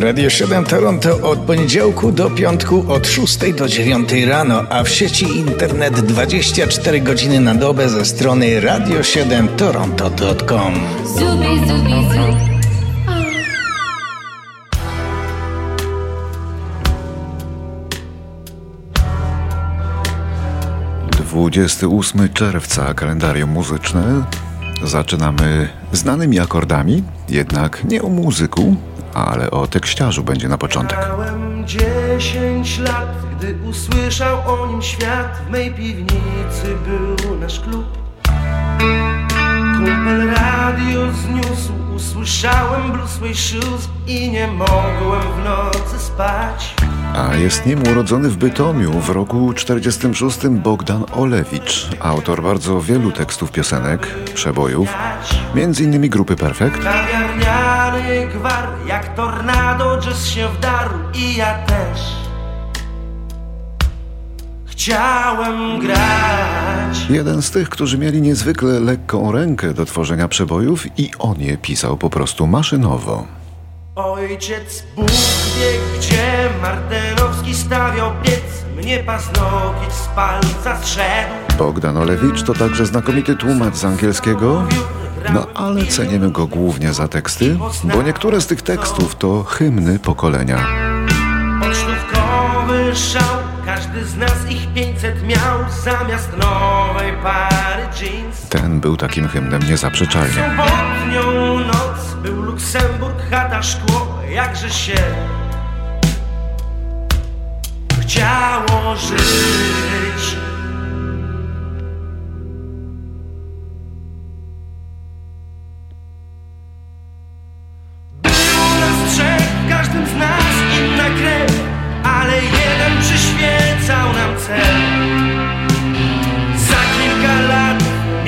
Radio 7 Toronto od poniedziałku do piątku od 6 do 9 rano, a w sieci internet 24 godziny na dobę ze strony radio7toronto.com. Zubi, zubi, zubi. Dwudziesty ósmy czerwca, kalendarium muzyczne. Zaczynamy znanymi akordami, jednak nie o muzyku, ale o tekściarzu będzie na początek. Miałem dziesięć lat, gdy usłyszał o nim świat. W mej piwnicy był nasz klub. Kumpel radio zniósł, usłyszałem Bruce Shoes i nie mogłem w nocy spać. A jest nim urodzony w Bytomiu w roku 46 Bogdan Olewicz, autor bardzo wielu tekstów piosenek, przebojów, między innymi grupy Perfekt. Gwar, jak tornado jazz się wdarł i ja też chciałem grać. Jeden z tych, którzy mieli niezwykle lekką rękę do tworzenia przebojów i on je pisał po prostu maszynowo. Ojciec Bóg wie gdzie Martenowski stawiał piec Mnie paznokieć z palca zszedł Bogdan Olewicz to także znakomity tłumacz z angielskiego no ale cenimy go głównie za teksty, bo niektóre z tych tekstów to hymny pokolenia. Pocztówkowy szał, każdy z nas ich 500 miał zamiast nowej pary jeans. Ten był takim hymnem niezaprzeczalnie. Sobotnią noc był Luksemburg, chata, szkło, jakże się chciało żyć.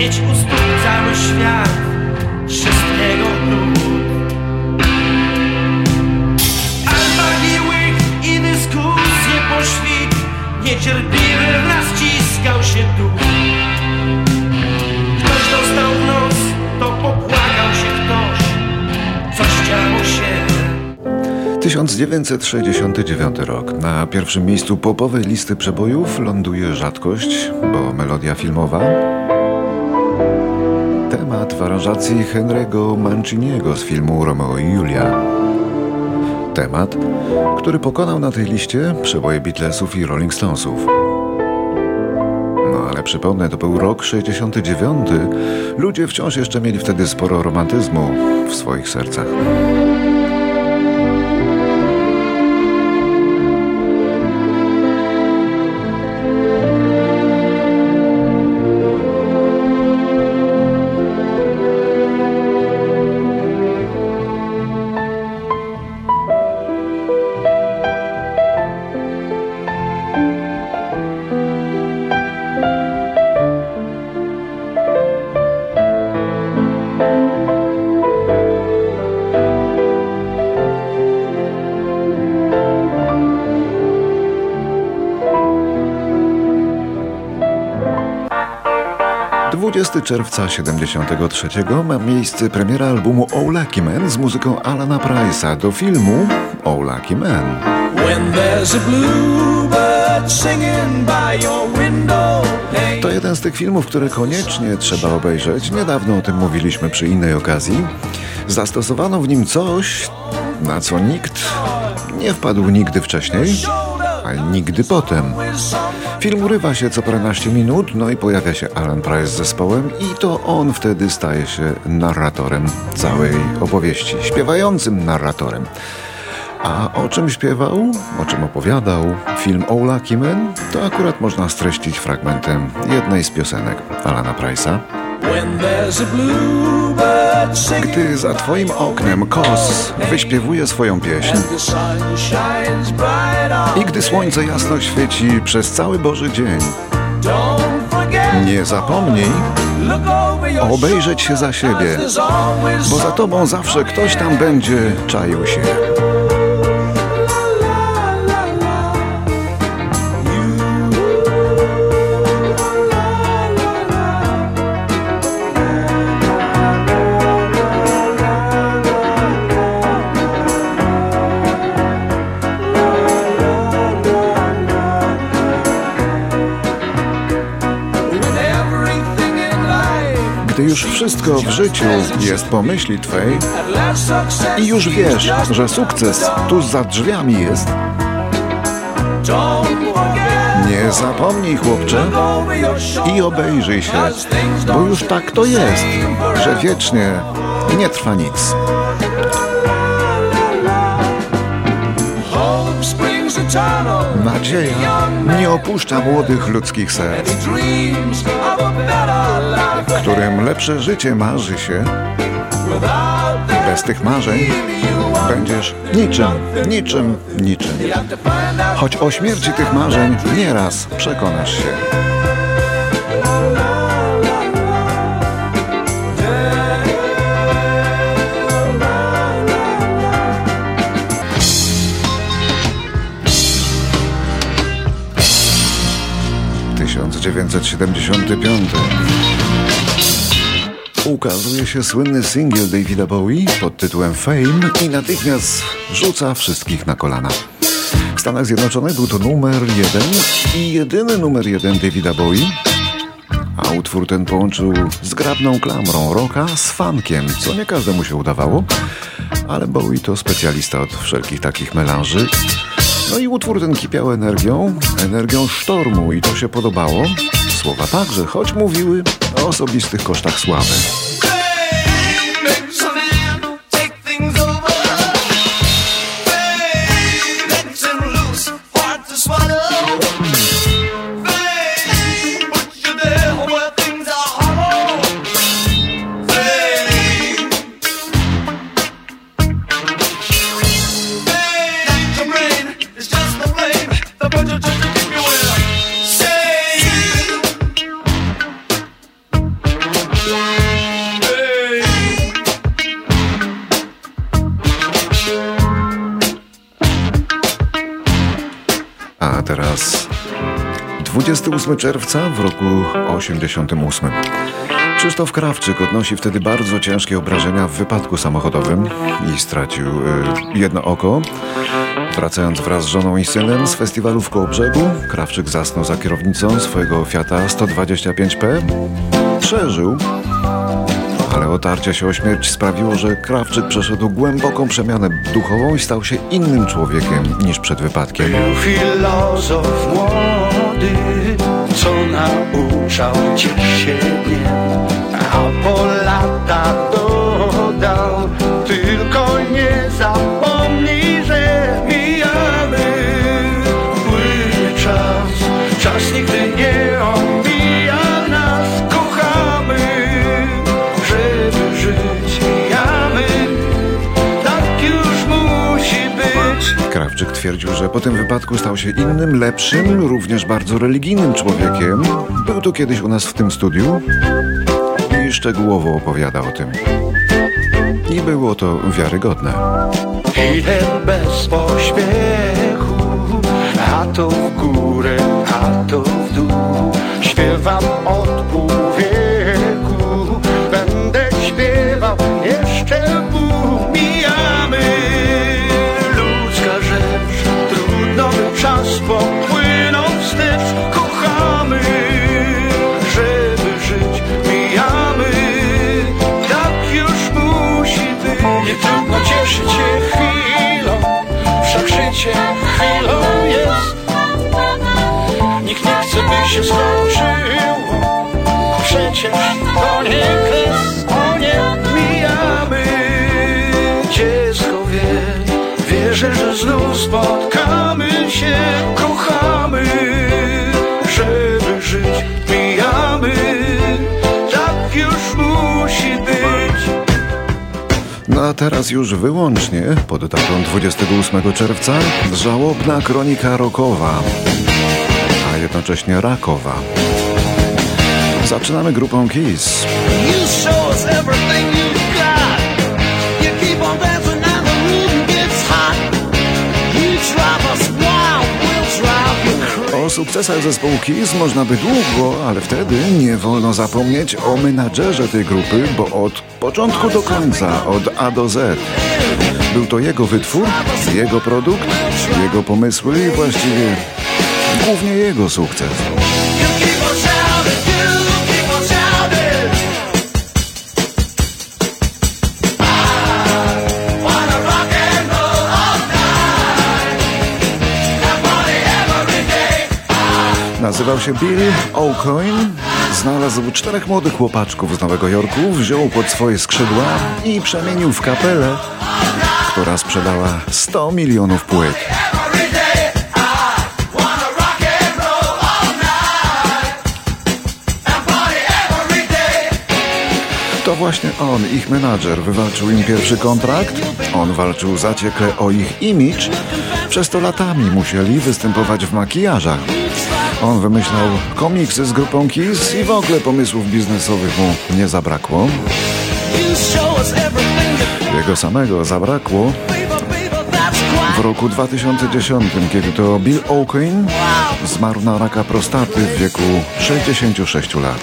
Mieć u stóp cały świat, wszystkiego lud. Alba łyk i dyskusje po świt, niecierpliwy nas ciskał się duch. Ktoś dostał w nos, to popłakał się ktoś, coś działo się. 1969 rok. Na pierwszym miejscu popowej listy przebojów ląduje rzadkość, bo melodia filmowa. Temat w aranżacji Henry'ego Manciniego z filmu Romeo i Julia. Temat, który pokonał na tej liście przeboje Beatlesów i Rolling Stonesów. No ale przypomnę, to był rok 69. Ludzie wciąż jeszcze mieli wtedy sporo romantyzmu w swoich sercach. 20 czerwca 73 ma miejsce premiera albumu Oh Lucky Man z muzyką Alana Price'a do filmu Oh Lucky Man. To jeden z tych filmów, które koniecznie trzeba obejrzeć. Niedawno o tym mówiliśmy przy innej okazji. Zastosowano w nim coś, na co nikt nie wpadł nigdy wcześniej, a nigdy potem. Film urywa się co paręnaście minut, no i pojawia się Alan Price z zespołem i to on wtedy staje się narratorem całej opowieści, śpiewającym narratorem. A o czym śpiewał, o czym opowiadał film O Lucky Man, to akurat można streścić fragmentem jednej z piosenek Alana Price'a. Gdy za twoim oknem kos wyśpiewuje swoją pieśń. I gdy słońce jasno świeci przez cały Boży dzień, nie zapomnij obejrzeć się za siebie, bo za tobą zawsze ktoś tam będzie czaił się. Wszystko w życiu jest po myśli Twej i już wiesz, że sukces tuż za drzwiami jest, nie zapomnij, chłopcze, i obejrzyj się, bo już tak to jest, że wiecznie nie trwa nic. Nadzieja nie opuszcza młodych ludzkich serc, którym lepsze życie marzy się. Bez tych marzeń będziesz niczym, niczym, niczym. Choć o śmierci tych marzeń nieraz przekonasz się. Tysiąc dziewięćset siedemdziesiąty piąty. Ukazuje się słynny singiel Davida Bowie pod tytułem Fame i natychmiast rzuca wszystkich na kolana. W Stanach Zjednoczonych był to numer jeden i jedyny numer jeden Davida Bowie, a utwór ten połączył zgrabną klamrą rocka z funkiem, co nie każdemu się udawało, ale Bowie to specjalista od wszelkich takich melanży. No i utwór ten kipiał energią, energią sztormu i to się podobało. Słowa także, choć mówiły o osobistych kosztach sławy. 28 czerwca w roku 88. Krzysztof Krawczyk odnosi wtedy bardzo ciężkie obrażenia w wypadku samochodowym i stracił y, jedno oko. Wracając wraz z żoną i synem z festiwalu w Kołobrzegu, Krawczyk zasnął za kierownicą swojego Fiata 125P. Przeżył, otarcie się o śmierć sprawiło, że Krawczyk przeszedł głęboką przemianę duchową i stał się innym człowiekiem niż przed wypadkiem. Był filozof młody, co nauczał cię siebie, a po latach dodał, tylko nie zapomnij, twierdził, że po tym wypadku stał się innym, lepszym, również bardzo religijnym człowiekiem. Był tu kiedyś u nas w tym studiu i szczegółowo opowiada o tym. I było to wiarygodne. Idę bez pośpiechu, a to w górę, a to w dół. Śpiewam od czas popłynął wstecz. Kochamy, żeby żyć, mijamy, tak już musi być. Nie trudno cieszyć się chwilą, wszak życie chwilą jest. Nikt nie chce, by się skończyło, przecież to nie kres, o nie mijamy. Dziecko wie, wierzę, że znów spotkamy się, kochamy, żeby żyć, mijamy, tak już musi być. No a teraz już wyłącznie, pod datą 28 czerwca, żałobna kronika rokowa, a jednocześnie rakowa. Zaczynamy grupą Kiss. You show us everything O sukcesach zespołu Kiss można by długo, ale wtedy nie wolno zapomnieć o menadżerze tej grupy, bo od początku do końca, od A do Z. Był to jego wytwór, jego produkt, jego pomysły i właściwie głównie jego sukces. Nazywał się Bill O'Coin. Znalazł czterech młodych chłopaczków z Nowego Jorku, wziął pod swoje skrzydła i przemienił w kapelę, która sprzedała 100 milionów płyt. To właśnie on, ich menadżer, wywalczył im pierwszy kontrakt. On walczył zaciekle o ich imidż. Przez to latami musieli występować w makijażach. On wymyślał komiksy z grupą Kiss i w ogóle pomysłów biznesowych mu nie zabrakło. Jego samego zabrakło w roku 2010, kiedy to Bill O'Quinn zmarł na raka prostaty w wieku 66 lat.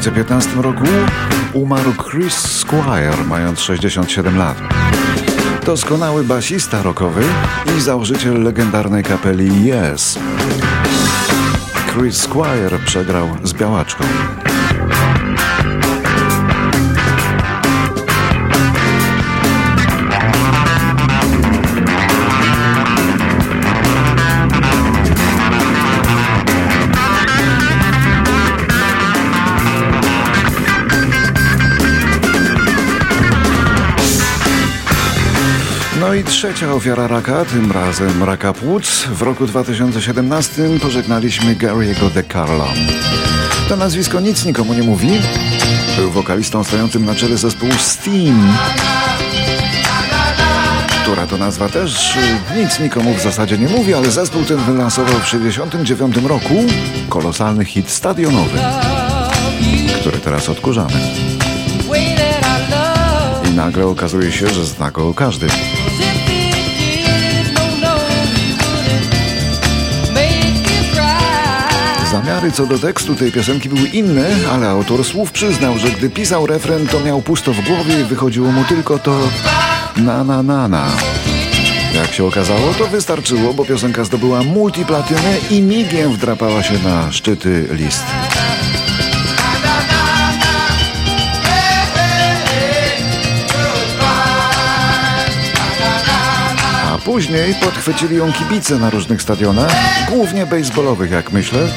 2015 roku umarł Chris Squire, mając 67 lat. Doskonały basista rockowy i założyciel legendarnej kapeli Yes. Chris Squire przegrał z białaczką. I trzecia ofiara raka, tym razem raka płuc. W roku 2017 pożegnaliśmy Gary'ego DeCarlo. To nazwisko nic nikomu nie mówi. Był wokalistą stojącym na czele zespołu Steam. Która to nazwa też nic nikomu w zasadzie nie mówi, ale zespół ten wylansował w 1969 roku kolosalny hit stadionowy, który teraz odkurzamy. Nagle okazuje się, że zna go każdy. Zamiary co do tekstu tej piosenki były inne, ale autor słów przyznał, że gdy pisał refren, to miał pusto w głowie i wychodziło mu tylko to na na na na. Jak się okazało, to wystarczyło, bo piosenka zdobyła multiplatynę i migiem wdrapała się na szczyty list. Później podchwycili ją kibice na różnych stadionach, głównie baseballowych, jak myślę,